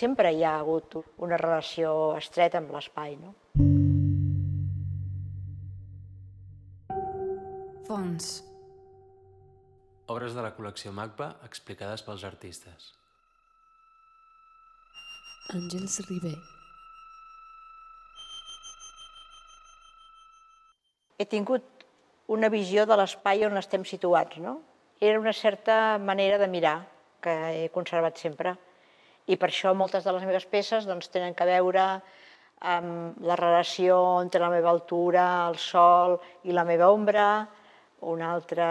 Sempre hi ha hagut una relació estreta amb l'espai, no? Fons. Obres de la col·lecció MACBA explicades pels artistes. Àngels Ribé. He tingut una visió de l'espai on estem situats, no? Era una certa manera de mirar que he conservat sempre. I per això moltes de les meves peces doncs, tenen que veure amb la relació entre la meva altura, el sol i la meva ombra, una altra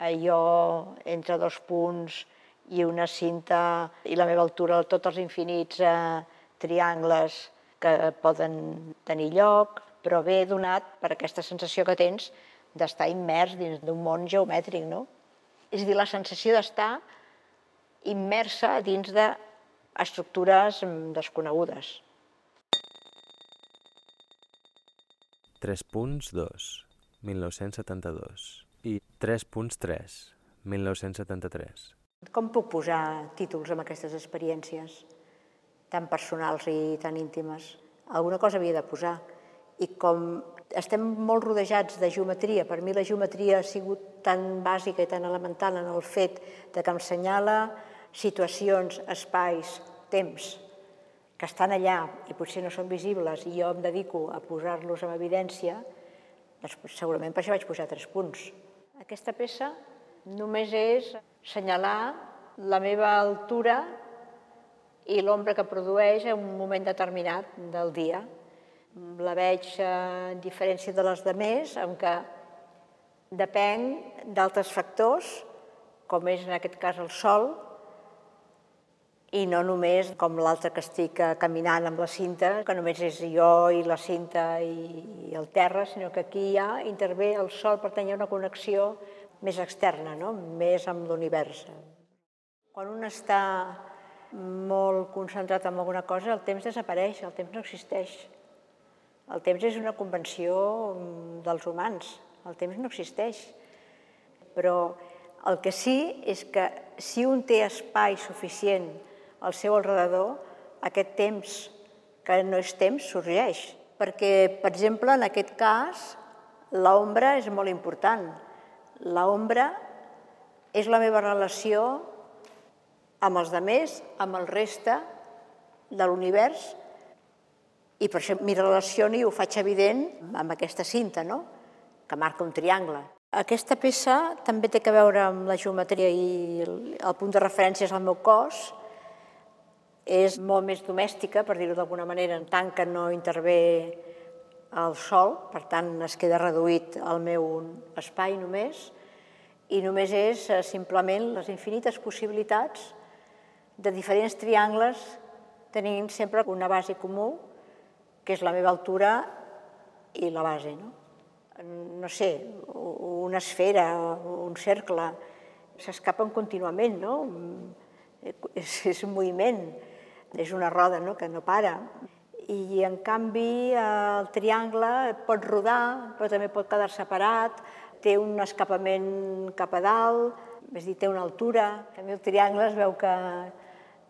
allò entre dos punts i una cinta i la meva altura, tots els infinits eh, triangles que poden tenir lloc, però ve donat per aquesta sensació que tens d'estar immers dins d'un món geomètric, no? És a dir, la sensació d'estar immersa dins d'estructures desconegudes. 3.2, 1972 i 3.3, 1973. Com puc posar títols amb aquestes experiències tan personals i tan íntimes? Alguna cosa havia de posar. I com estem molt rodejats de geometria, per mi la geometria ha sigut tan bàsica i tan elemental en el fet de que em senyala situacions, espais, temps, que estan allà i potser no són visibles i jo em dedico a posar-los en evidència, doncs segurament per això vaig posar tres punts. Aquesta peça només és senyalar la meva altura i l'ombra que produeix en un moment determinat del dia. La veig en diferència de les demés, en què depèn d'altres factors, com és en aquest cas el sol, i no només com l'altre que estic caminant amb la cinta, que només és jo i la cinta i el terra, sinó que aquí ja intervé el sol, per ha una connexió més externa, no? més amb l'univers. Quan un està molt concentrat en alguna cosa, el temps desapareix, el temps no existeix. El temps és una convenció dels humans, el temps no existeix. Però el que sí és que si un té espai suficient al seu alrededor, aquest temps, que no és temps, sorgeix. Perquè, per exemple, en aquest cas, l'ombra és molt important. L'ombra és la meva relació amb els demés, amb el reste de l'univers, i per això m'hi relaciono i ho faig evident amb aquesta cinta, no? que marca un triangle. Aquesta peça també té que veure amb la geometria i el punt de referència és el meu cos, és molt més domèstica, per dir-ho d'alguna manera, en tant que no intervé el sol, per tant es queda reduït al meu espai només, i només és eh, simplement les infinites possibilitats de diferents triangles tenint sempre una base comú, que és la meva altura i la base. No, no sé, una esfera, un cercle, s'escapen contínuament, no? És, és un moviment és una roda no? que no para. I en canvi el triangle pot rodar, però també pot quedar separat, té un escapament cap a dalt, és dir, té una altura. A mi el triangle es veu que,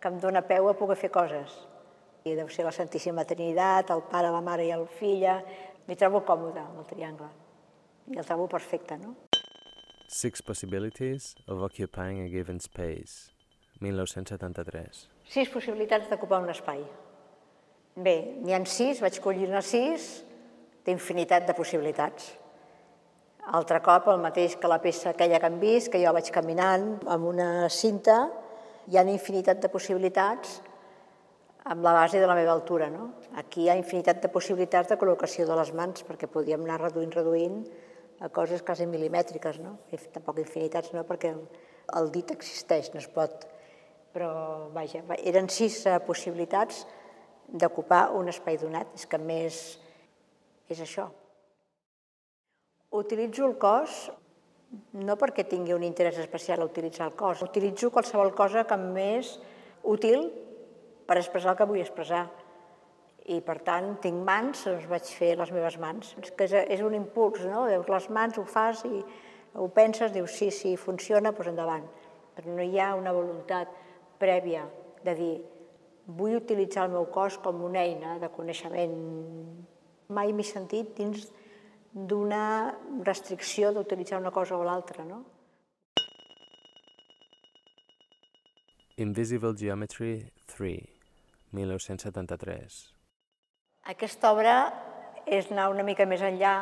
que em dóna peu a poder fer coses. I deu ser la Santíssima Trinitat, el pare, la mare i el filla. M'hi trobo còmode amb el triangle. I el trobo perfecte, no? Six Possibilities of Occupying a Given Space, 1973 sis possibilitats d'ocupar un espai. Bé, n'hi han sis, vaig collir-ne sis, d'infinitat de possibilitats. Altre cop, el mateix que la peça aquella que hem vist, que jo vaig caminant amb una cinta, hi ha infinitat de possibilitats amb la base de la meva altura. No? Aquí hi ha infinitat de possibilitats de col·locació de les mans, perquè podíem anar reduint, reduint a coses quasi milimètriques. No? Tampoc infinitats no, perquè el dit existeix, no es pot però vaja, eren sis eh, possibilitats d'ocupar un espai donat. És que més és això. Utilitzo el cos no perquè tingui un interès especial a utilitzar el cos. Utilitzo qualsevol cosa que m'és útil per expressar el que vull expressar. I, per tant, tinc mans, doncs vaig fer les meves mans. És que és un impuls, no? Veus les mans, ho fas i ho penses, dius sí, sí, funciona, doncs endavant. Però no hi ha una voluntat prèvia de dir vull utilitzar el meu cos com una eina de coneixement. Mai m'he sentit dins d'una restricció d'utilitzar una cosa o l'altra, no? Invisible Geometry 3, 1973. Aquesta obra és anar una mica més enllà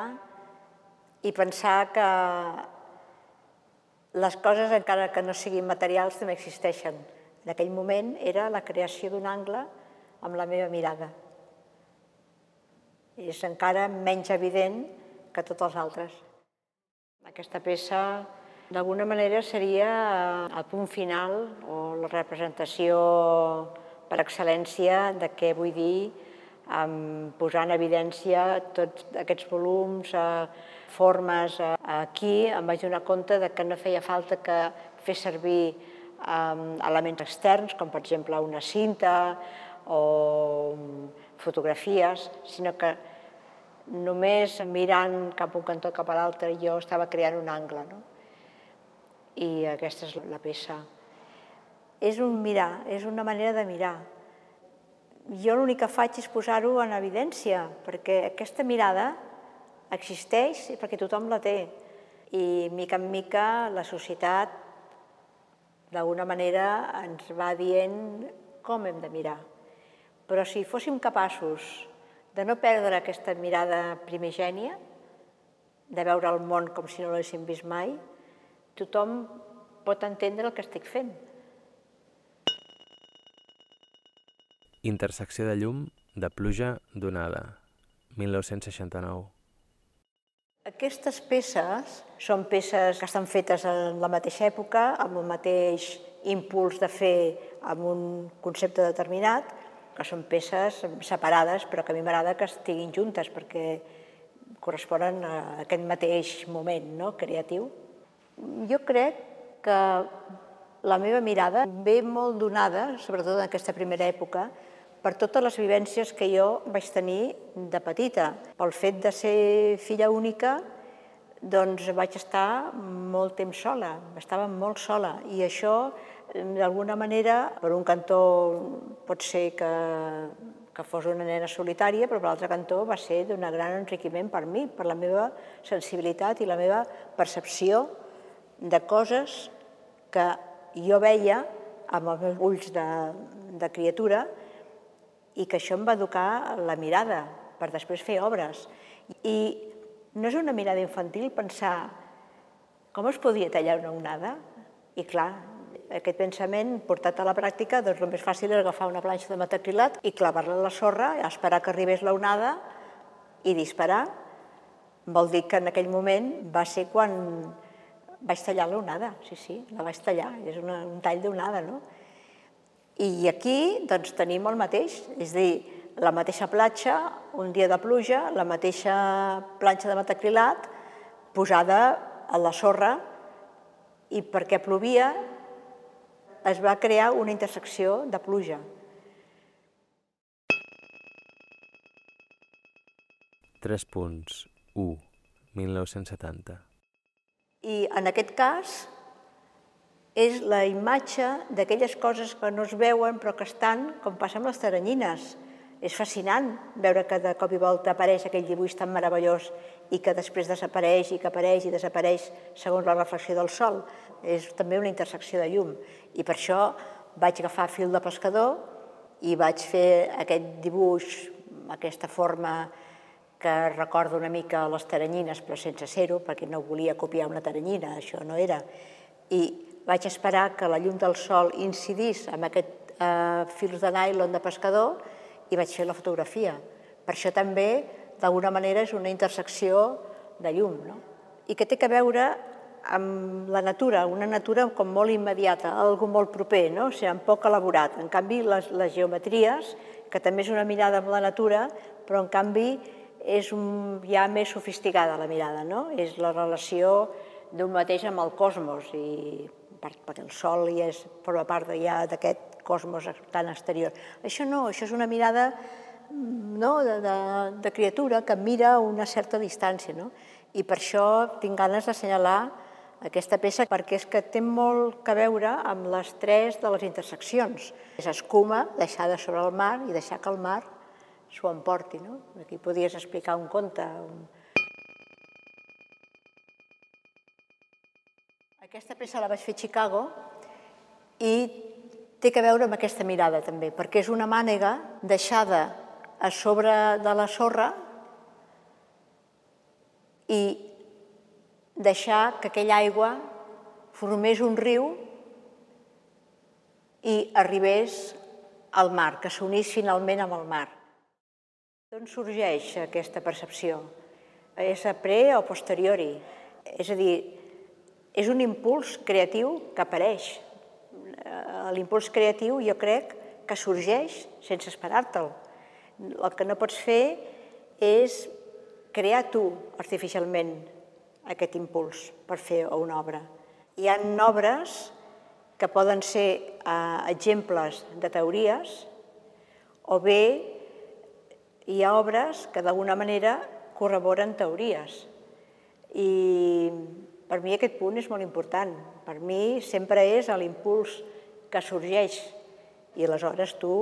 i pensar que les coses, encara que no siguin materials, també existeixen. En aquell moment era la creació d'un angle amb la meva mirada. És encara menys evident que tots els altres. Aquesta peça, d'alguna manera, seria el punt final o la representació per excel·lència de què vull dir um, posar en evidència tots aquests volums, eh, formes. Eh, aquí em vaig donar compte de que no feia falta que fer servir um, elements externs, com per exemple una cinta o fotografies, sinó que només mirant cap un cantó cap a l'altre jo estava creant un angle. No? I aquesta és la peça. És un mirar, és una manera de mirar. Jo l'únic que faig és posar-ho en evidència, perquè aquesta mirada existeix perquè tothom la té. I mica en mica la societat d'alguna manera ens va dient com hem de mirar. Però si fóssim capaços de no perdre aquesta mirada primigènia, de veure el món com si no l'haguéssim vist mai, tothom pot entendre el que estic fent. Intersecció de llum de pluja donada, 1969. Aquestes peces són peces que estan fetes en la mateixa època, amb el mateix impuls de fer amb un concepte determinat, que són peces separades, però que a mi m'agrada que estiguin juntes perquè corresponen a aquest mateix moment no? creatiu. Jo crec que la meva mirada ve molt donada, sobretot en aquesta primera època, per totes les vivències que jo vaig tenir de petita. Pel fet de ser filla única, doncs vaig estar molt temps sola, estava molt sola, i això d'alguna manera, per un cantó pot ser que, que fos una nena solitària, però per l'altre cantó va ser d'un gran enriquiment per mi, per la meva sensibilitat i la meva percepció de coses que jo veia amb els meus ulls de, de criatura i que això em va educar la mirada per després fer obres. I no és una mirada infantil pensar com es podia tallar una onada? I clar, aquest pensament portat a la pràctica, doncs el més fàcil és agafar una planxa de metacrilat i clavar-la a la sorra, esperar que arribés la onada i disparar. Vol dir que en aquell moment va ser quan vaig tallar l'onada, sí, sí, la vaig tallar, és una, un tall d'onada, no? I aquí doncs, tenim el mateix, és a dir, la mateixa platja, un dia de pluja, la mateixa planxa de metacrilat posada a la sorra i perquè plovia es va crear una intersecció de pluja. Tres punts. 1. 1970. I en aquest cas és la imatge d'aquelles coses que no es veuen però que estan, com passa amb les taranyines. És fascinant veure que de cop i volta apareix aquell dibuix tan meravellós i que després desapareix i que apareix i desapareix segons la reflexió del sol. És també una intersecció de llum. I per això vaig agafar fil de pescador i vaig fer aquest dibuix, aquesta forma que recorda una mica les taranyines, però sense ser-ho, perquè no volia copiar una taranyina, això no era. I vaig esperar que la llum del sol incidís en aquest eh, fils de nylon de pescador i vaig fer la fotografia. Per això també, d'alguna manera, és una intersecció de llum, no? i que té a veure amb la natura, una natura com molt immediata, algo molt proper, no? o sigui, poc elaborat. En canvi, les, les geometries, que també és una mirada amb la natura, però en canvi és un, ja més sofisticada la mirada, no? és la relació d'un mateix amb el cosmos, i per, perquè el sol ja és, forma part ja d'aquest cosmos tan exterior. Això no, això és una mirada no, de, de, de criatura que mira a una certa distància. No? I per això tinc ganes d'assenyalar aquesta peça perquè és que té molt que veure amb les tres de les interseccions. És escuma deixada sobre el mar i deixar que el mar s'ho emporti. No? Aquí podies explicar un conte. Un... Aquesta peça la vaig fer a Chicago i té que veure amb aquesta mirada també, perquè és una mànega deixada a sobre de la sorra i deixar que aquella aigua formés un riu i arribés al mar, que s'unís finalment amb el mar. D'on sorgeix aquesta percepció? És a pre o posteriori? És a dir, és un impuls creatiu que apareix. L'impuls creatiu jo crec que sorgeix sense esperar-te'l. El que no pots fer és crear tu artificialment aquest impuls per fer una obra. Hi ha obres que poden ser eh, exemples de teories o bé hi ha obres que d'alguna manera corroboren teories. I per mi aquest punt és molt important. Per mi sempre és l'impuls que sorgeix i aleshores tu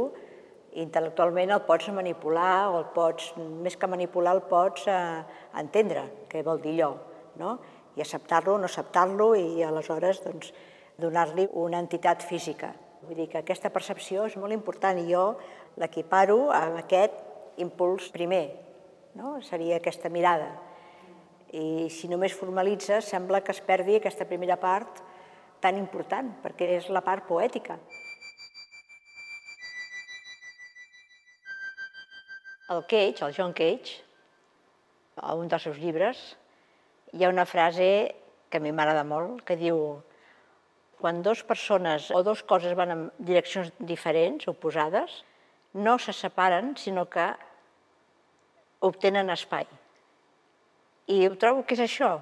intel·lectualment el pots manipular o el pots, més que manipular, el pots eh, entendre què vol dir allò no? i acceptar-lo o no acceptar-lo i aleshores doncs, donar-li una entitat física. Vull dir que aquesta percepció és molt important i jo l'equiparo amb aquest impuls primer, no? seria aquesta mirada. I si només formalitza, sembla que es perdi aquesta primera part tan important, perquè és la part poètica. El Cage, el John Cage, a un dels seus llibres, hi ha una frase que a mi m'agrada molt, que diu quan dues persones o dues coses van en direccions diferents, oposades, no se separen, sinó que obtenen espai. I ho trobo que és això.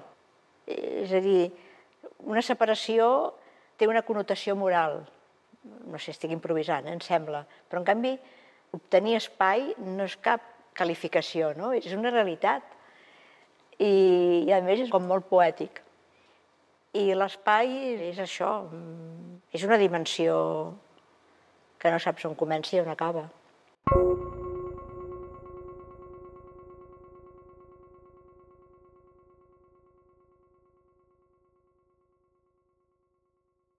És a dir, una separació té una connotació moral. No sé, estic improvisant, em sembla. Però, en canvi, obtenir espai no és cap qualificació, no? és una realitat i, i a més és com molt poètic. I l'espai és això, és una dimensió que no saps on comença i on acaba. thank you